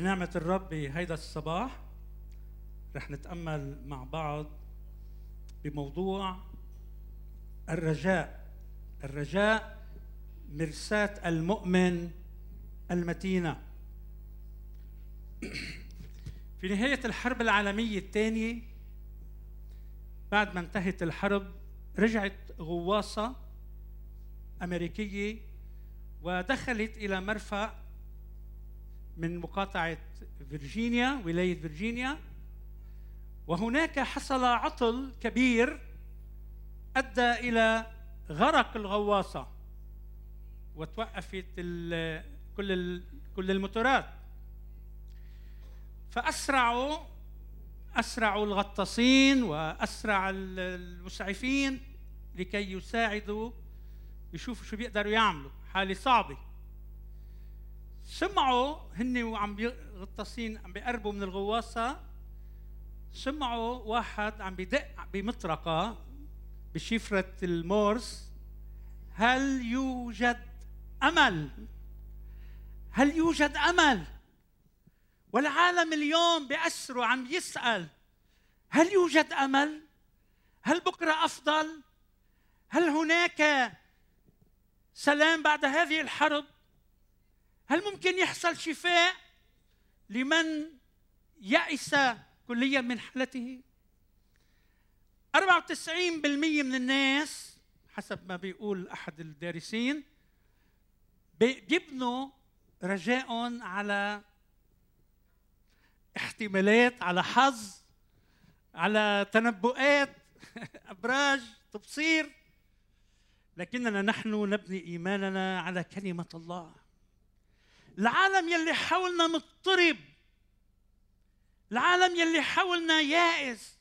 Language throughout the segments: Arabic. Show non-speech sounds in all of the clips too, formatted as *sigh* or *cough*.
بنعمة الرب بهيدا الصباح رح نتأمل مع بعض بموضوع الرجاء. الرجاء مرساة المؤمن المتينة. *clears throat* في نهاية الحرب العالمية الثانية بعد ما انتهت الحرب رجعت غواصة أمريكية ودخلت إلى مرفأ من مقاطعة فيرجينيا ولاية فيرجينيا. وهناك حصل عطل كبير أدى إلى غرق الغواصة وتوقفت كل كل الموتورات فأسرعوا أسرعوا الغطاسين وأسرع المسعفين لكي يساعدوا يشوفوا شو بيقدروا يعملوا. حالة صعبة. سمعوا هن وعم غطاسين عم بيقربوا من الغواصة. سمعوا واحد عم بدق بمطرقة بشفرة المورس. هل يوجد أمل؟ هل يوجد أمل؟ والعالم اليوم بأسره عم يسأل هل يوجد أمل؟ هل بكرة أفضل؟ هل هناك سلام بعد هذه الحرب؟ هل ممكن يحصل شفاء لمن يأس كليا من حالته؟ 94% من الناس حسب ما بيقول أحد الدارسين بيبنوا رجاء على احتمالات على حظ على تنبؤات *laughs* أبراج تبصير. لكننا نحن نبني إيماننا على كلمة الله. العالم يلي حولنا مضطرب. العالم يلي حولنا يائس.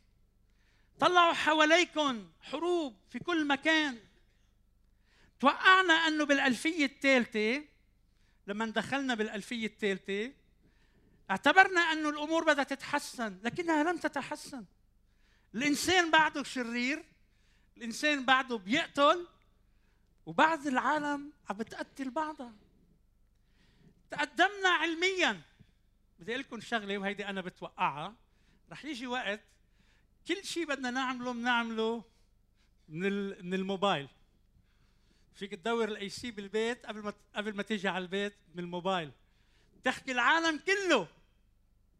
طلعوا حواليكم حروب في كل مكان. توقعنا أنه بالألفية الثالثة لما دخلنا بالألفية الثالثة اعتبرنا أنه الأمور بدأت تتحسن لكنها لم تتحسن. الإنسان بعده شرير الإنسان بعده بيقتل وبعد العالم عم بتقتل بعضها. تقدمنا علميا. بدي أقول لكم شغلة وهيدي أنا بتوقعها. رح يجي وقت كل شيء بدنا نعمله بنعمله من من الموبايل. فيك تدور ال AC بالبيت قبل ما قبل ما تيجي على البيت من الموبايل. تحكي العالم كله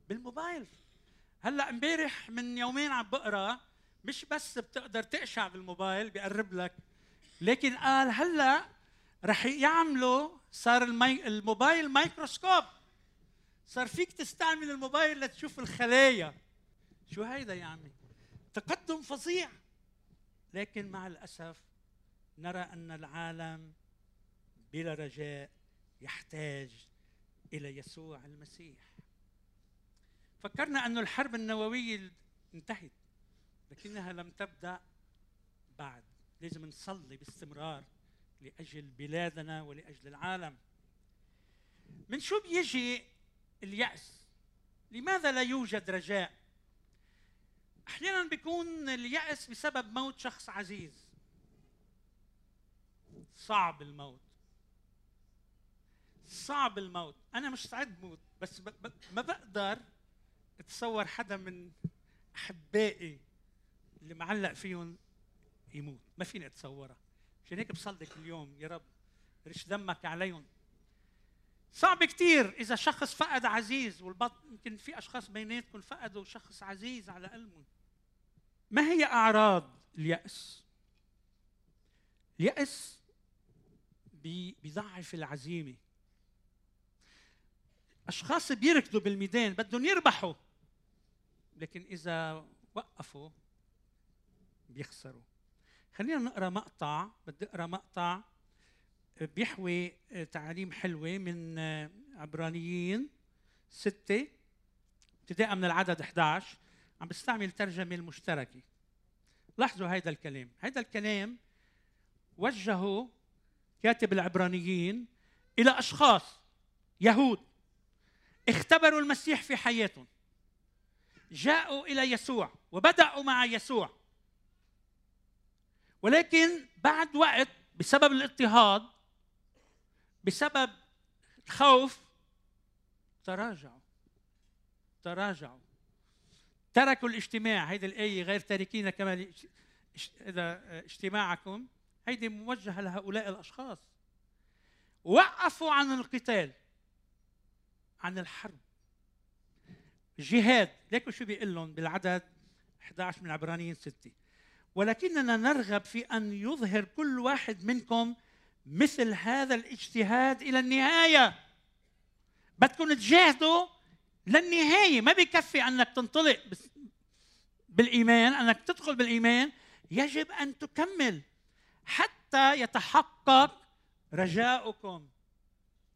بالموبايل. هلأ امبارح من يومين عم بقرأ مش بس بتقدر تقشع بالموبايل بيقرب لك لكن قال هلأ رح يعملوا صار المي... الموبايل مايكروسكوب. صار فيك تستعمل الموبايل لتشوف الخلايا. شو هيدا يعني تقدم فظيع. لكن مع الأسف نرى أن العالم بلا رجاء يحتاج إلى يسوع المسيح. فكرنا أن الحرب النووية انتهت لكنها لم تبدأ بعد. لازم نصلي باستمرار. لأجل بلادنا ولأجل العالم. من شو بيجي اليأس؟ لماذا لا يوجد رجاء؟ أحيانا بيكون اليأس بسبب موت شخص عزيز. صعب الموت. صعب الموت. أنا مش سعيد موت بس ما بقدر أتصور حدا من أحبائي اللي معلق فيهم يموت. ما فيني اتصورها عشان هيك بصلي كل يوم يا رب رش دمك عليهم. صعب كثير إذا شخص فقد عزيز والبط يمكن في أشخاص بيناتكم فقدوا شخص عزيز على قلبهم. ما هي أعراض اليأس؟ اليأس بيضعف العزيمة. أشخاص بيركضوا بالميدان بدهم يربحوا لكن إذا وقفوا بيخسروا. خلينا نقرأ مقطع بدي أقرأ مقطع بيحوي تعاليم حلوة من عبرانيين ستة ابتداء من العدد 11 عم بستعمل ترجمة المشتركة. لاحظوا هيدا الكلام. هيدا الكلام وجهه كاتب العبرانيين إلى أشخاص يهود اختبروا المسيح في حياتهم. جاءوا إلى يسوع وبدأوا مع يسوع. ولكن بعد وقت بسبب الاضطهاد بسبب الخوف تراجعوا تراجعوا. تركوا الاجتماع هيدي الآية غير تاركين كما إذا اجتماعكم. هيدي موجهة لهؤلاء الأشخاص. وقفوا عن القتال عن الحرب. جهاد ليكوا شو بيقول لهم بالعدد 11 من عبرانيين 6 ولكننا نرغب في أن يظهر كل واحد منكم مثل هذا الاجتهاد إلى النهاية. بدكم تجاهدوا للنهاية. ما بكفي أنك تنطلق بالإيمان أنك تدخل بالإيمان. يجب أن تكمل حتى يتحقق رجاؤكم.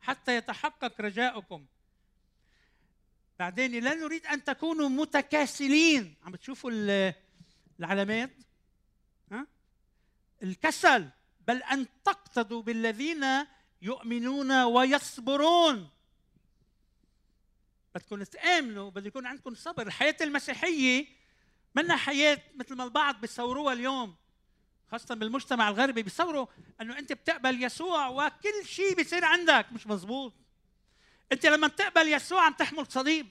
حتى يتحقق رجاؤكم. بعدين لا نريد أن تكونوا متكاسلين. عم بتشوفوا العلامات؟ الكسل بل أن تقتدوا بالذين يؤمنون ويصبرون. بدكم تآمنوا بده يكون عندكم صبر. الحياة المسيحية منا حياة مثل ما البعض بيصوروها اليوم خاصة بالمجتمع الغربي بيصوروا إنه أنت بتقبل يسوع وكل شيء بيصير عندك. مش مزبوط أنت لما تقبل يسوع عم تحمل صليب.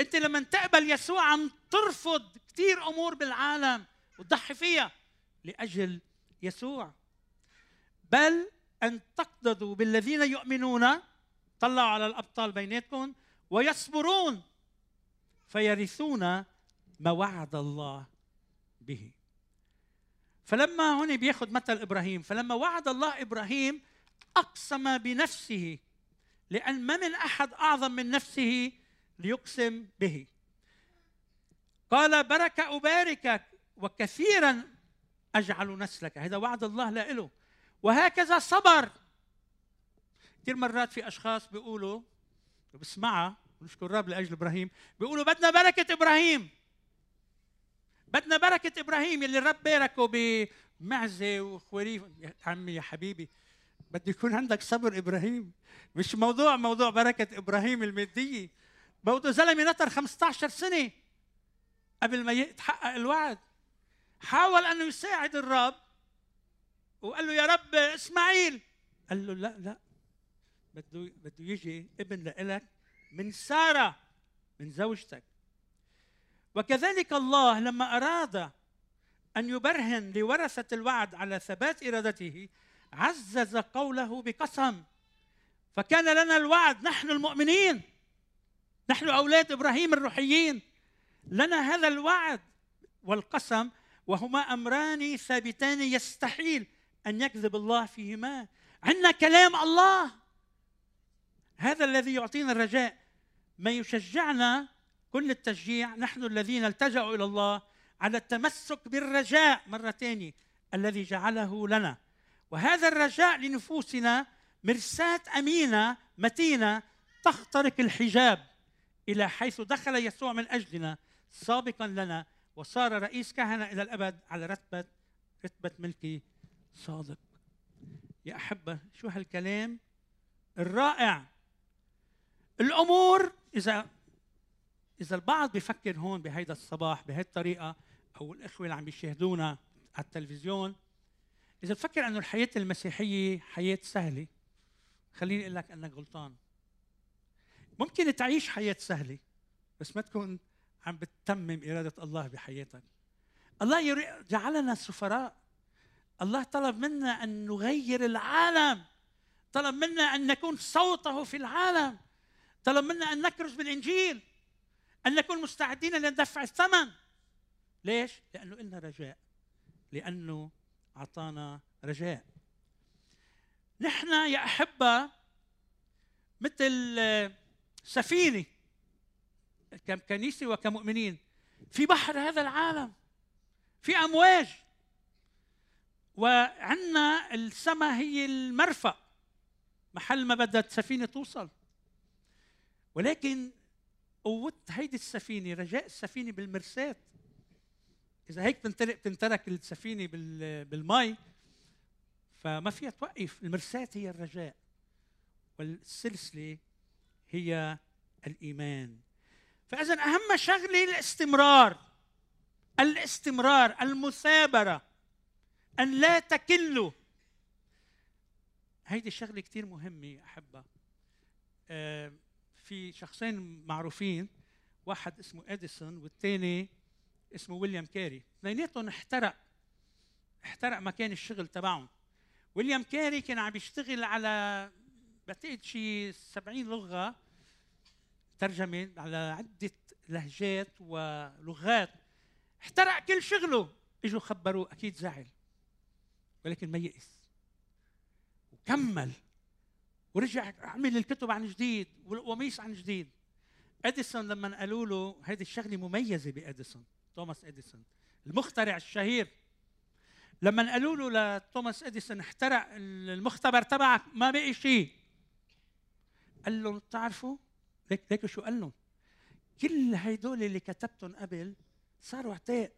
أنت لما تقبل يسوع عم ترفض كثير أمور بالعالم وتضحي فيها لأجل يسوع. بل أن تقتدوا بالذين يؤمنون طلعوا على الأبطال بيناتكم ويصبرون فيرثون ما وعد الله به. فلما هنا بياخذ مثل إبراهيم فلما وعد الله إبراهيم أقسم بنفسه لأن ما من أحد أعظم من نفسه ليقسم به. قال برك أباركك وكثيرا أجعل نسلك. هذا وعد الله له وهكذا صبر. كثير مرات في أشخاص بيقولوا بسمعها ونشكر الرب لأجل إبراهيم. بيقولوا بدنا بركة إبراهيم. بدنا بركة إبراهيم اللي الرب باركه بمعزة وخواريف. يا عمي يا حبيبي بده يكون عندك صبر إبراهيم. مش موضوع موضوع بركة إبراهيم المادية. بوده زلمة نطر 15 سنة قبل ما يتحقق الوعد. حاول انه يساعد الرب. وقال له يا رب إسماعيل. قال له لا لا. بده بده يجي ابن لإلك من سارة من زوجتك. وكذلك الله لما أراد أن يبرهن لورثة الوعد على ثبات إرادته عزز قوله بقسم. فكان لنا الوعد نحن المؤمنين. نحن أولاد إبراهيم الروحيين. لنا هذا الوعد والقسم وهما أمران ثابتان يستحيل أن يكذب الله فيهما. عندنا كلام الله. هذا الذي يعطينا الرجاء. ما يشجعنا كل التشجيع نحن الذين التجأوا إلى الله على التمسك بالرجاء مره ثانية الذي جعله لنا. وهذا الرجاء لنفوسنا مرساة أمينة متينة تخترق الحجاب إلى حيث دخل يسوع من أجلنا سابقا لنا. وصار رئيس كهنة إلى الأبد على رتبة رتبة ملكي صادق. يا أحبة شو هالكلام؟ الرائع. الأمور إذا إذا البعض بفكر هون بهيدا الصباح بهي الطريقة أو الأخوة اللي عم بيشاهدونا على التلفزيون إذا بفكر إنه الحياة المسيحية حياة سهلة خليني أقول لك أنك غلطان. ممكن تعيش حياة سهلة بس ما تكون عم بتتمم إرادة الله بحياتك. الله جعلنا سفراء. الله طلب منا أن نغير العالم. طلب منا أن نكون صوته في العالم. طلب منا أن نكرز بالإنجيل. أن نكون مستعدين لندفع الثمن. ليش؟ لأنه إلنا رجاء. لأنه أعطانا رجاء. نحن يا أحبة مثل سفينة. ككنيسه وكمؤمنين. في بحر هذا العالم. في أمواج. وعندنا السماء هي المرفأ. محل ما بدها السفينه توصل. ولكن قوة هيدي السفينة رجاء السفينة بالمرساة إذا هيك تنترك تنترك السفينة بالمي فما فيها توقف. المرساة هي الرجاء. والسلسلة هي الإيمان. فإذا أهم شغله الاستمرار الاستمرار المثابرة أن لا تكلوا. هيدي الشغله كثير مهمة احبها آه، في شخصين معروفين واحد اسمه إديسون والثاني اسمه ويليام كاري. اثنيناتهم احترق احترق مكان الشغل تبعهم. ويليام كاري كان عم يشتغل على بعتقد شي 70 لغة ترجمة على عدة لهجات ولغات. احترق كل شغله. إجوا خبروه أكيد زعل. ولكن ما يئس وكمل. ورجع عمل الكتب عن جديد والقميص عن جديد. إديسون لما قالوا له هذه الشغلة مميزة بإديسون توماس إديسون المخترع الشهير. لما قالوا له لتوماس إديسون احترق المختبر تبعك ما بقي شيء. قال لهم بتعرفوا ليك ليك شو قال لهم؟ كل هيدول اللي كتبتهم قبل صاروا عتاق.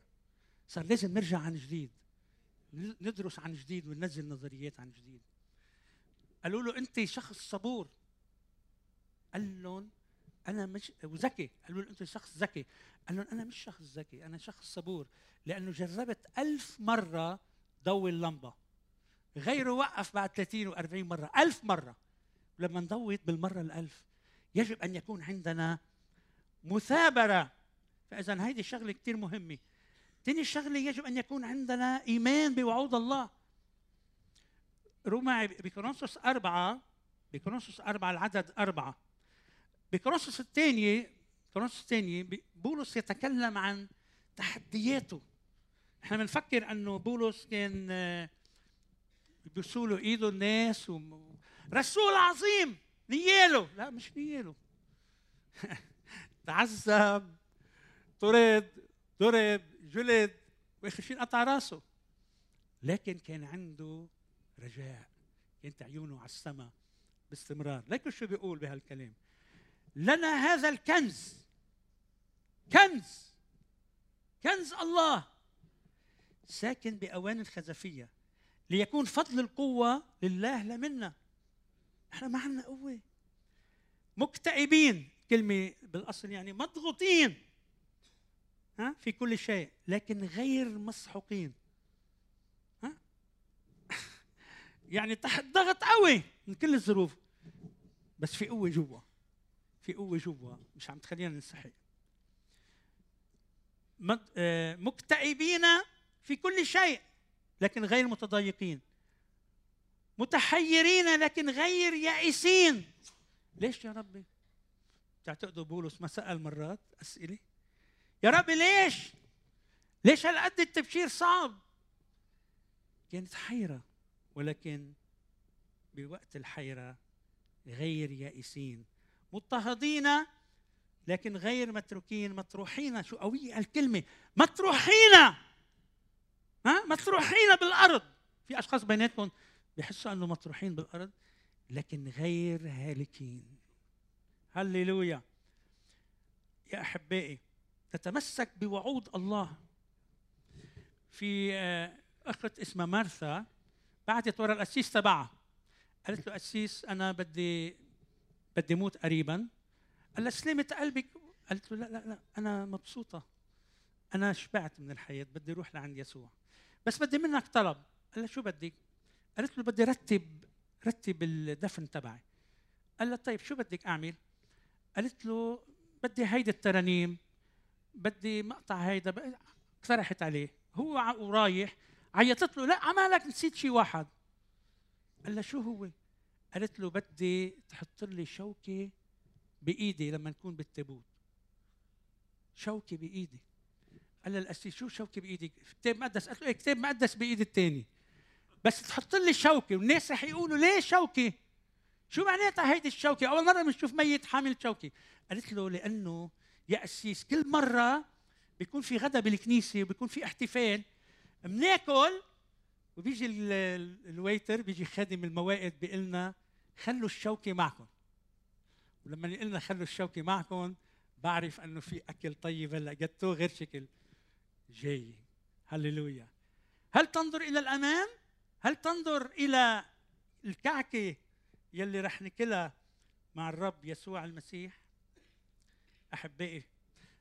صار لازم نرجع عن جديد. ندرس عن جديد وننزل نظريات عن جديد. قالوا له أنت شخص صبور. قال لهم أنا مش وذكي. قالوا له أنت شخص ذكي. قال لهم أنا مش شخص ذكي أنا شخص صبور. لأنه جربت ألف مرة ضوي اللمبة. غيره وقف بعد 30 و40 مرة. ألف مرة. لما نضوت بالمرة الألف يجب أن يكون عندنا مثابرة. فاذا هيدي شغله كثير مهمة. ثاني شغله يجب أن يكون عندنا إيمان بوعود الله. روما بكورنثوس أربعة بكورنثوس أربعة العدد أربعة. بكورنثوس الثانية كورنثوس الثانية بولس يتكلم عن تحدياته. إحنا بنفكر إنه بولس كان آه، بيبوسوا له إيده الناس و... رسول عظيم. نياله لا مش نياله *laughs* تعذب طرد ضرب جلد واخر شيء قطع راسه. لكن كان عنده رجاء كانت عيونه على السماء باستمرار. لكن شو بيقول بهالكلام؟ لنا هذا الكنز كنز كنز الله. ساكن بأوان الخزفية ليكون فضل القوة لله لا منا إحنا ما عندنا قوة. مكتئبين كلمة بالأصل يعني مضغوطين. ها؟ في كل شيء لكن غير مسحوقين. ها؟ *laughs* يعني تحت ضغط قوي من كل الظروف. بس في قوة جوا. في قوة جوا مش عم تخلينا ننسحق. آه، مكتئبين في كل شيء لكن غير متضايقين. متحيرين لكن غير يائسين. ليش يا ربي؟ تعتقدوا بولس ما سأل مرات أسئلة؟ يا رب ليش؟ ليش هالقد التبشير صعب؟ كانت حيرة ولكن بوقت الحيرة غير يائسين. مضطهدين لكن غير متروكين. مطروحين شو قوية الكلمة. مطروحين! ها؟ مطروحين بالأرض. في أشخاص بيناتكم بيحسوا أنه مطروحين بالأرض لكن غير هالكين. هللويا. يا أحبائي تتمسك بوعود الله. في آه، أخت اسمها مارثا بعثت ورا القسيس تبعها. قالت له قسيس أنا بدي بدي موت قريبا. قال لها سلامة قلبك. قالت له لا لا لا أنا مبسوطة. أنا شبعت من الحياة بدي أروح لعند يسوع. بس بدي منك طلب. قال لها شو بدك؟ قالت له بدي رتب رتب الدفن تبعي. قال لها طيب شو بدك أعمل؟ قالت له بدي هيدي الترانيم بدي مقطع هيدا اقترحت عليه. هو ورايح عيطت له لا عمالك نسيت شيء واحد. قال لها شو هو؟ قالت له بدي تحط لي شوكة بإيدي لما نكون بالتابوت. شوكة بإيدي. قال لها القسيس شو شوكة بإيدي؟ كتاب مقدس. قالت له إيه كتاب مقدس بإيد الثاني بس تحط لي شوكة. والناس رح يقولوا ليه شوكة؟ شو معناتها هيدي الشوكة؟ أول مرة بنشوف ميت حامل شوكة. قالت له لأنه يا قسيس كل مرة بيكون في غدا بالكنيسة وبيكون في احتفال بناكل وبيجي الويتر بيجي خادم الموائد بيقول لنا خلوا الشوكة معكم. ولما يقول لنا خلوا الشوكة معكم بعرف إنه في أكل طيب هلأ جاتو غير شكل. جاي. هللويا. هل تنظر إلى الأمام؟ هل تنظر إلى الكعكة يلي رح ناكلها مع الرب يسوع المسيح؟ أحبائي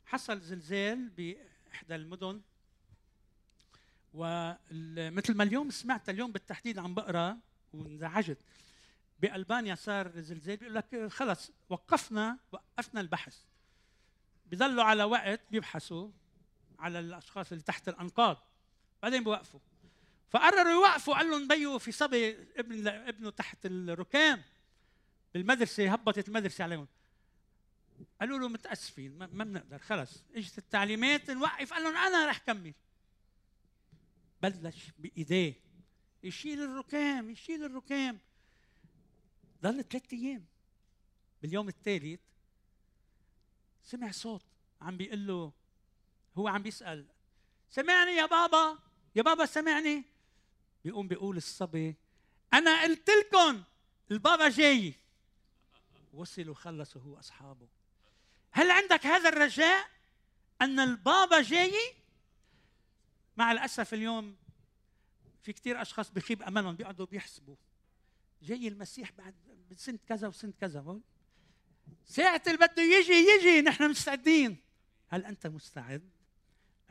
حصل زلزال بإحدى المدن ومثل ما اليوم سمعت اليوم بالتحديد عم بقرأ وانزعجت. بألبانيا صار زلزال بيقول لك خلص وقفنا وقفنا البحث. بيضلوا على وقت بيبحثوا على الأشخاص اللي تحت الأنقاض بعدين بيوقفوا. فقرروا يوقفوا قال لهم بيو في صبي ابن ابنه تحت الركام بالمدرسة هبطت المدرسة عليهم. قالوا له متأسفين ما بنقدر خلص إجت التعليمات نوقف. قال لهم أنا رح كمل. بلش بإيديه يشيل الركام يشيل الركام. ضل ثلاث أيام. باليوم الثالث سمع صوت عم بيقول له هو عم بيسأل سمعني يا بابا؟ يا بابا سمعني؟ بيقوم بيقول الصبي أنا قلت لكم البابا جاي. وصلوا خلصوا هو أصحابه. هل عندك هذا الرجاء أن البابا جاي؟ مع الأسف اليوم في كثير أشخاص بخيب أملهم بيقعدوا بيحسبوا. جاي المسيح بعد سنة كذا وسنة كذا. ساعة اللي بده يجي يجي نحن مستعدين. هل أنت مستعد؟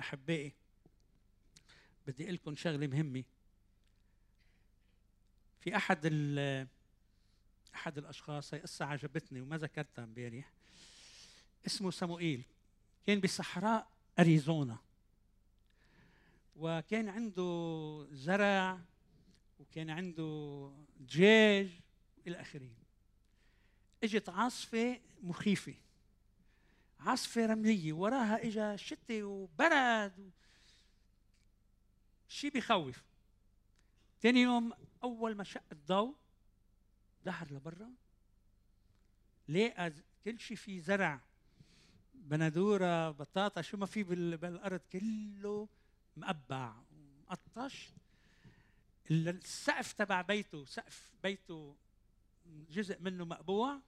أحبائي بدي أقول لكم شغلة مهمة. في أحد أحد الأشخاص هي قصة عجبتني وما ذكرتها امبارح. اسمه سموئيل كان بصحراء أريزونا. وكان عنده زرع وكان عنده دجاج إلى آخره. إجت عاصفة مخيفة. عاصفة رملية. وراها اجى شتي وبرد شيء بخوف. ثاني يوم أول ما شق الضوء ظهر لبرا. لقى كل شيء في زرع بندورة بطاطا شو ما في بالأرض كله مقبع مقطش السقف تبع بيته سقف بيته جزء منه مقبوع.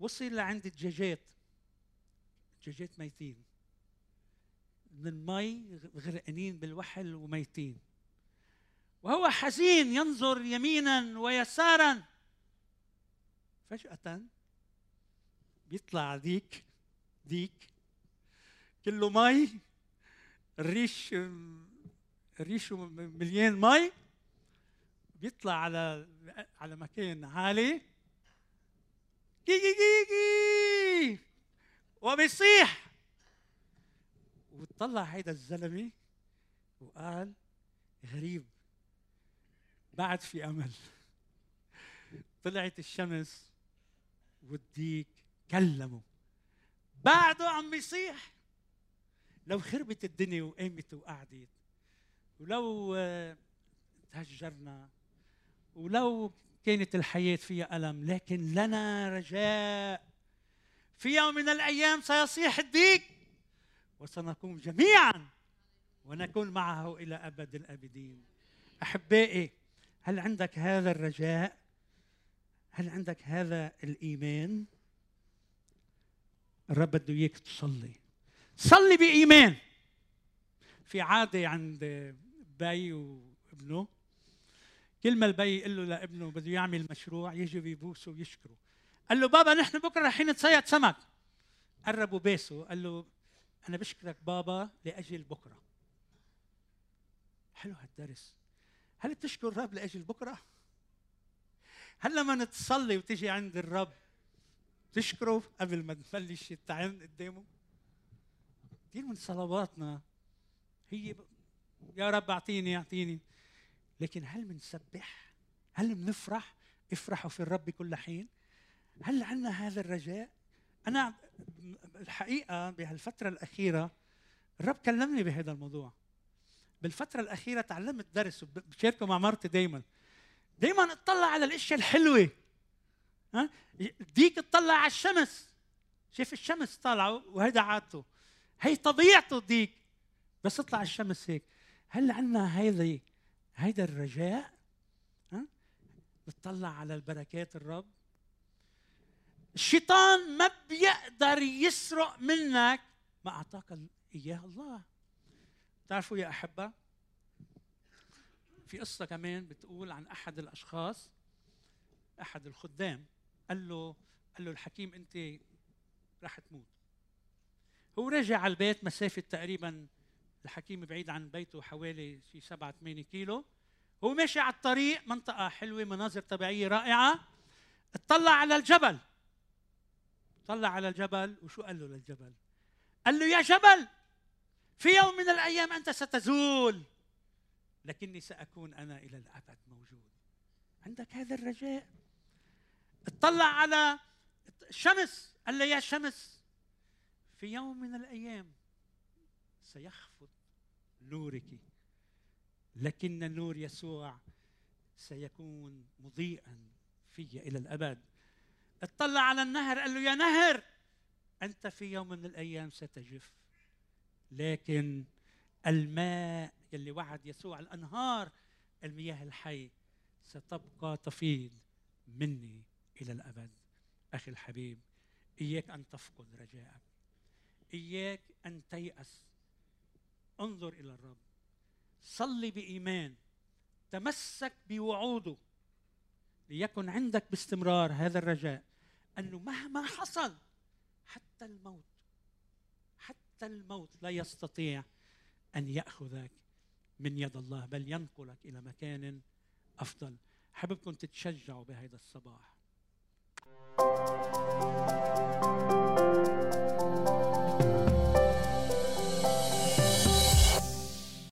وصل لعند الدجاجات الدجاجات ميتين. من المي غرقانين بالوحل وميتين. وهو حزين ينظر يمينا ويسارا. فجأة بيطلع ديك ديك كله مي الريش الريش مليان مي. بيطلع على على مكان عالي. كي كي كي كي وبيصيح. وطلع هيدا الزلمة وقال غريب. بعد في أمل. طلعت الشمس والديك كلموا. بعده عم بيصيح. لو خربت الدنيا وقامت وقعدت. ولو تهجرنا. ولو كانت الحياة فيها ألم. لكن لنا رجاء. في يوم من الأيام سيصيح الديك وسنقوم جميعا. ونكون معه إلى أبد الآبدين. أحبائي هل عندك هذا الرجاء؟ هل عندك هذا الإيمان؟ الرب بده إياك تصلي. صلي بإيمان. في عادة عند بي وابنه كل ما البي يقول له لابنه بده يعمل مشروع يجي بيبوسه ويشكره. قال له بابا نحن بكرة رايحين نتصيد سمك. قربوا باسه قال له أنا بشكرك بابا لأجل بكرة. حلو هالدرس. هل بتشكر الرب لأجل بكرة هل لما تصلي وتجي عند الرب تشكره قبل ما تبلش تعين قدامه كثير من صلواتنا هي يا رب أعطيني أعطيني لكن هل بنسبح؟ هل بنفرح؟ افرحوا في الرب كل حين؟ هل عندنا هذا الرجاء؟ أنا الحقيقة بهالفترة الأخيرة الرب كلمني بهذا الموضوع بالفترة الأخيرة تعلمت درس وبشاركه مع مرتي دايما. دايما اطلع على الأشياء الحلوة. ها؟ ديك اطلع على الشمس. شايف الشمس طالعة وهيدا عادته. هي طبيعته ديك بس اطلع الشمس هيك. هل عندنا هذه هيدا الرجاء؟ ها؟ بتطلع على البركات الرب. الشيطان ما بيقدر يسرق منك. ما أعطاك إياه الله. تعرفوا يا أحبة؟ في قصة كمان بتقول عن أحد الأشخاص أحد الخدام قال له قال له الحكيم أنت راح تموت. هو رجع على البيت مسافة تقريبا الحكيم بعيد عن بيته حوالي شي 7 8 كيلو. هو ماشي على الطريق منطقة حلوة مناظر طبيعية رائعة. اطلع على الجبل. طلع على الجبل وشو قال له للجبل؟ قال له يا جبل! في يوم من الأيام أنت ستزول. لكني سأكون أنا إلى الأبد موجود. عندك هذا الرجاء؟ اطلع على الشمس قال له يا شمس في يوم من الأيام سيخفض نورك. لكن نور يسوع سيكون مضيئا في إلى الأبد. اطلع على النهر قال له يا نهر أنت في يوم من الأيام ستجف لكن الماء يلي وعد يسوع الأنهار المياه الحي ستبقى تفيض مني إلى الأبد. أخي الحبيب إياك أن تفقد رجاءك. إياك أن تيأس. انظر إلى الرب. صلي بإيمان. تمسك بوعوده. ليكن عندك باستمرار هذا الرجاء. أنه مهما حصل حتى الموت حتى الموت لا يستطيع أن يأخذك من يد الله بل ينقلك إلى مكان أفضل. حاببكم تتشجعوا بهذا الصباح. thank you